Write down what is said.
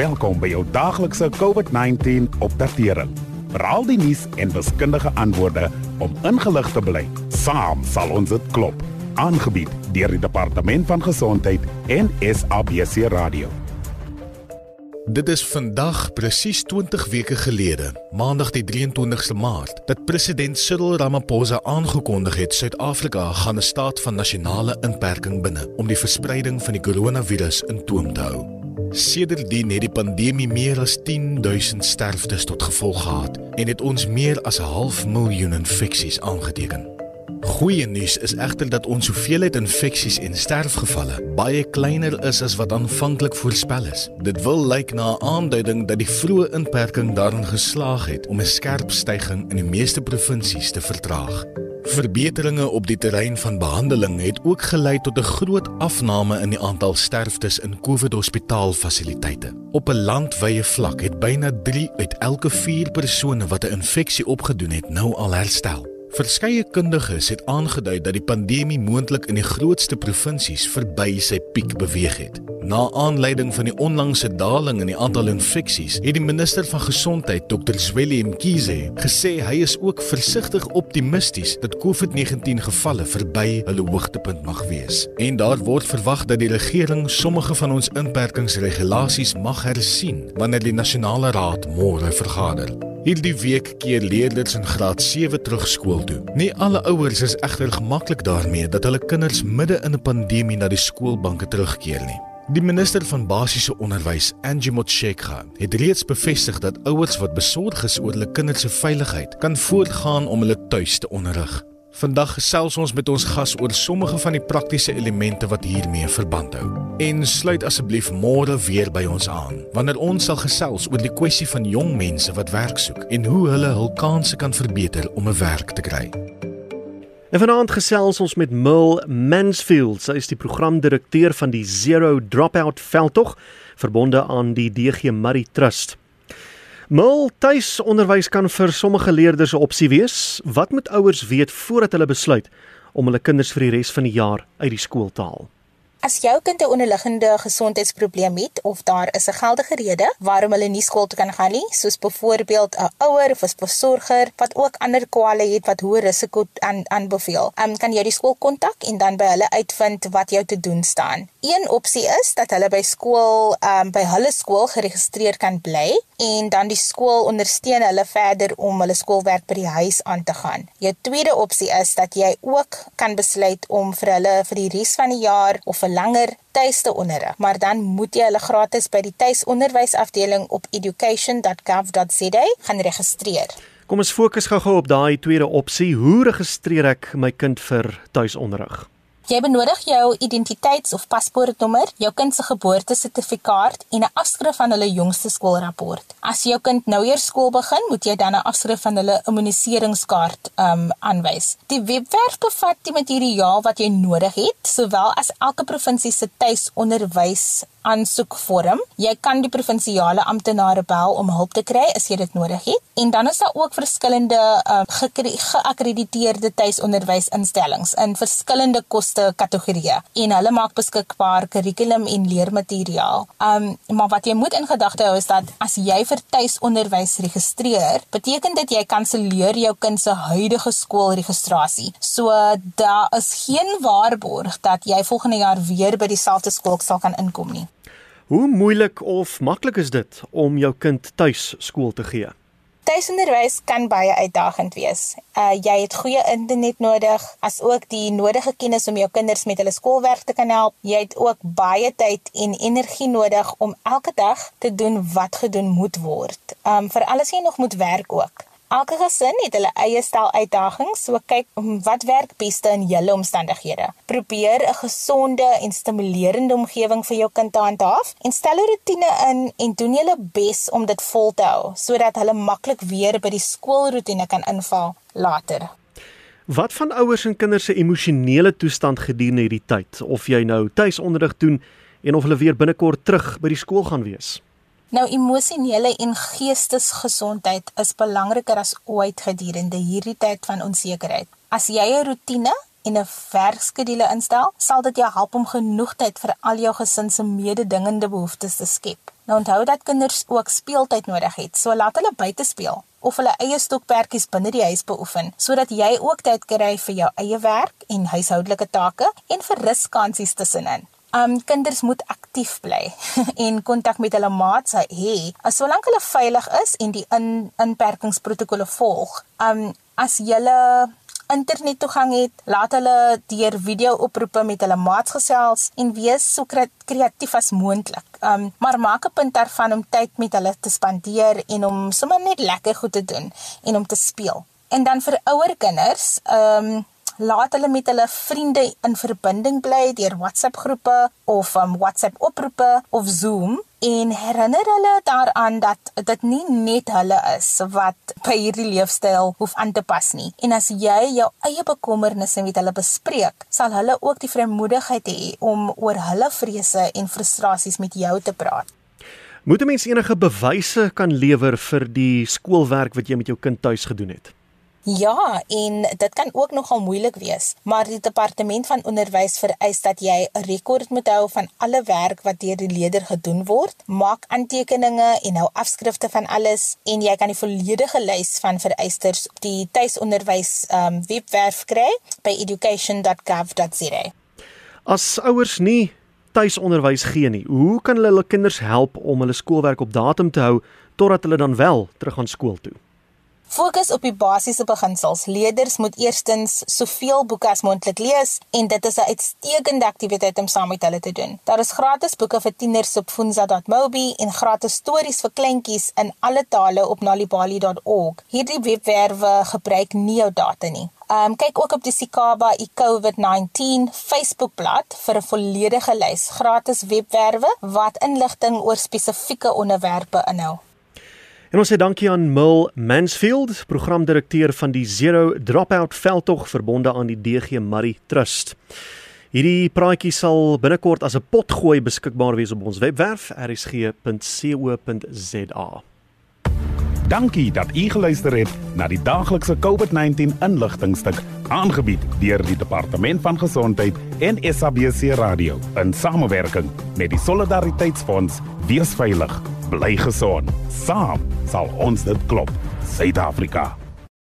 Welkom by jou daaglikse COVID-19 opdatering. Veral die nuus en wiskundige antwoorde om ingelig te bly. Saam sal ons dit klop. Aangebied deur die Departement van Gesondheid en SABC Radio. Dit is vandag presies 20 weke gelede, Maandag die 23ste Maart, dat president Cyril Ramaphosa aangekondig het Suid-Afrika gaan 'n staat van nasionale inperking binne om die verspreiding van die koronavirus in toom te hou. Sedertdien het die pandemie meer as 10000 sterftes tot gevolg gehad en het ons meer as 'n half miljoen infeksies aangeteken. Goeie nuus is egter dat ons hoeveelheid infeksies en sterfgevalle baie kleiner is as wat aanvanklik voorspel is. Dit wil lyk na 'n aanduiding dat die vroeë inperking daarin geslaag het om 'n skerp stygings in die meeste provinsies te vertraag. Verbeteringe op die terrein van behandeling het ook gelei tot 'n groot afname in die aantal sterftes in COVID-hospitaalfasiliteite. Op 'n landwyse vlak het byna 3 uit elke 4 persone wat 'n infeksie opgedoen het, nou al herstel. Verskeie kundiges het aangedui dat die pandemie moontlik in die grootste provinsies verby sy piek beweeg het. Na aanleiding van die onlangse daling in die aantal infeksies, het die minister van gesondheid, Dr. Zweli Mkhize, gesê hy is ook versigtig optimisties dat COVID-19 gevalle verby hulle hoogtepunt mag wees. En daar word verwag dat die regering sommige van ons inperkingsregulasies mag hersien wanneer die nasionale raad môre vergader. Hierdie week keer leerders in graad 7 terug skool toe. Nie alle ouers is egter gemaklik daarmee dat hulle kinders midde in 'n pandemie na die skoolbanke terugkeer nie. Die minister van basiese onderwys, Angie Motshekga, het reeds bevestig dat ouers wat besorg is oor hulle kinders se veiligheid, kan voortgaan om hulle tuis te onderrig. Vandag gesels ons met ons gas oor sommige van die praktiese elemente wat hiermee verband hou. En sluit asseblief môre weer by ons aan wanneer ons sal gesels oor die kwessie van jong mense wat werk soek en hoe hulle hul kansse kan verbeter om 'n werk te kry. En vanaand gesels ons met Mil Mansfield. Sy is die programdirekteur van die Zero Dropout veldtog verbonde aan die DG Murray Trust. Mul tuisonderwys kan vir sommige leerders 'n opsie wees. Wat moet ouers weet voordat hulle besluit om hulle kinders vir die res van die jaar uit die skool te haal? As jou kind 'n onderliggende gesondheidsprobleem het of daar is 'n geldige rede waarom hulle nie skool toe kan gaan nie, soos byvoorbeeld 'n ouer of 'n versorger wat ook ander kwale het wat hoë risiko aan aanbeveel, um, kan jy die skool kontak en dan by hulle uitvind wat jou te doen staan. Een opsie is dat hulle by skool um, by hulle skool geregistreer kan bly en dan die skool ondersteun hulle verder om hulle skoolwerk by die huis aan te gaan. Jou tweede opsie is dat jy ook kan besluit om vir hulle vir die res van die jaar of langer tuis te onderrig, maar dan moet jy hulle gratis by die tuisonderwysafdeling op education.gov.za gaan registreer. Kom ons fokus gou-gou op daai tweede opsie. Hoe registreer ek my kind vir tuisonderrig? Jy benodig jou identiteits- of paspoortnommer, jou kind se geboortesertifikaat en 'n afskrif van hulle jongste skoolrapport. As jou kind nou eers skool begin, moet jy dan 'n afskrif van hulle immuniseringskaart um aanwys. Die webwerf bevat die materiaal wat jy nodig het, sowel as elke provinsie se tuisonderwys aansoekvorm. Jy kan die provinsiale amptenare bel om hulp te kry as jy dit nodig het. En dan is daar ook verskillende uh, geakkrediteerde tuisonderwysinstellings in verskillende koste kategorieë en hulle maak beskikbaar kurrikulum en leermateriaal. Um maar wat jy moet in gedagte hou is dat as jy vir tuisonderwys registreer, beteken dit jy kanselleer jou kind se huidige skoolregistrasie. So daar is geen waarborg dat jy volgende jaar weer by dieselfde skool sal kan inkom nie. Hoe moeilik of maklik is dit om jou kind tuis skool te gee? Tuisonderwys kan baie uitdagend wees. Uh jy het goeie internet nodig, asook die nodige kennis om jou kinders met hulle skoolwerk te kan help. Jy het ook baie tyd en energie nodig om elke dag te doen wat gedoen moet word. Um vir alles jy nog moet werk ook. Elke gesin het hulle eie stel uitdagings, so kyk wat werk beste in julle omstandighede. Probeer 'n gesonde en stimulerende omgewing vir jou kind te handhaaf en stel 'n rotine in en doen julle bes om dit vol te hou sodat hulle maklik weer by die skoolroetine kan inval later. Wat van ouers en kinders se emosionele toestand gedurende hierdie tyd? Of jy nou tuisonderrig doen en of hulle weer binnekort terug by die skool gaan wees? Nou emosionele en geestesgesondheid is belangriker as ooit gedurende hierdie tyd van onsekerheid. As jy 'n rotine en 'n werkskedule instel, sal dit jou help om genoeg tyd vir al jou gesin se mededingende behoeftes te skep. Nou onthou dat kinders ook speeltyd nodig het, so laat hulle buite speel of hulle eie stokperdjies binne die huis beoefen, sodat jy ook tyd kry vir jou eie werk en huishoudelike take en vir ruskansies tussenin. Um kinders moet aktief bly en kontak met hulle maats hê, as solank hulle veilig is en die in inperkingsprotokolle volg. Um as jy internettoegang het, laat hulle deur video-oproepe met hulle maats gesels en wees so kreatief as moontlik. Um maar maak 'n punt daarvan om tyd met hulle te spandeer en om sommer net lekker goed te doen en om te speel. En dan vir ouer kinders, um laat hulle met hulle vriende in verbinding bly deur WhatsApp groepe of um, WhatsApp oproepe of Zoom en herinner hulle daaraan dat dit nie net hulle is wat by hierdie leefstyl hoef aan te pas nie. En as jy jou eie bekommernisse met hulle bespreek, sal hulle ook die vrymoedigheid hê om oor hulle vrese en frustrasies met jou te praat. Moet 'n mens enige bewyse kan lewer vir die skoolwerk wat jy met jou kind tuis gedoen het? Ja, en dit kan ook nogal moeilik wees, maar die departement van onderwys vereis dat jy 'n rekord moet hou van alle werk wat deur die leerder gedoen word, maak aantekeninge en hou afskrifte van alles en jy kan die volledige lys van vereistes op die tuisonderwys um, webwerf kry by education.gov.za. As ouers nie tuisonderwys gee nie, hoe kan hulle hulle kinders help om hulle skoolwerk op datum te hou totdat hulle dan wel terug aan skool toe? Fokus op die basiese beginsels. Leerders moet eerstens soveel boeke as moontlik lees en dit is 'n uitstekende aktiwiteit om saam met hulle te doen. Daar is gratis boeke vir tieners op funza.mobi en gratis stories vir kleintjies in alle tale op nalibali.org. Hierdie webwerwe gebruik nie jou data nie. Um kyk ook op die Sikaba iCovid-19 Facebookblad vir 'n volledige lys gratis webwerwe wat inligting oor spesifieke onderwerpe inhou. En ons sê dankie aan Mil Mansfield, programdirekteur van die Zero Dropout veldtog verbonde aan die DG Murray Trust. Hierdie praatjie sal binnekort as 'n potgooi beskikbaar wees op ons webwerf rsg.co.za. Dankie dat u geluister het na die daglikse COVID-19 inligtingstuk aangebied deur die Departement van Gesondheid en SABC Radio in samewerking met die Solidariteitsfonds. Wees veilig, bly gesond. Saam sal ons dit klop. Suid-Afrika.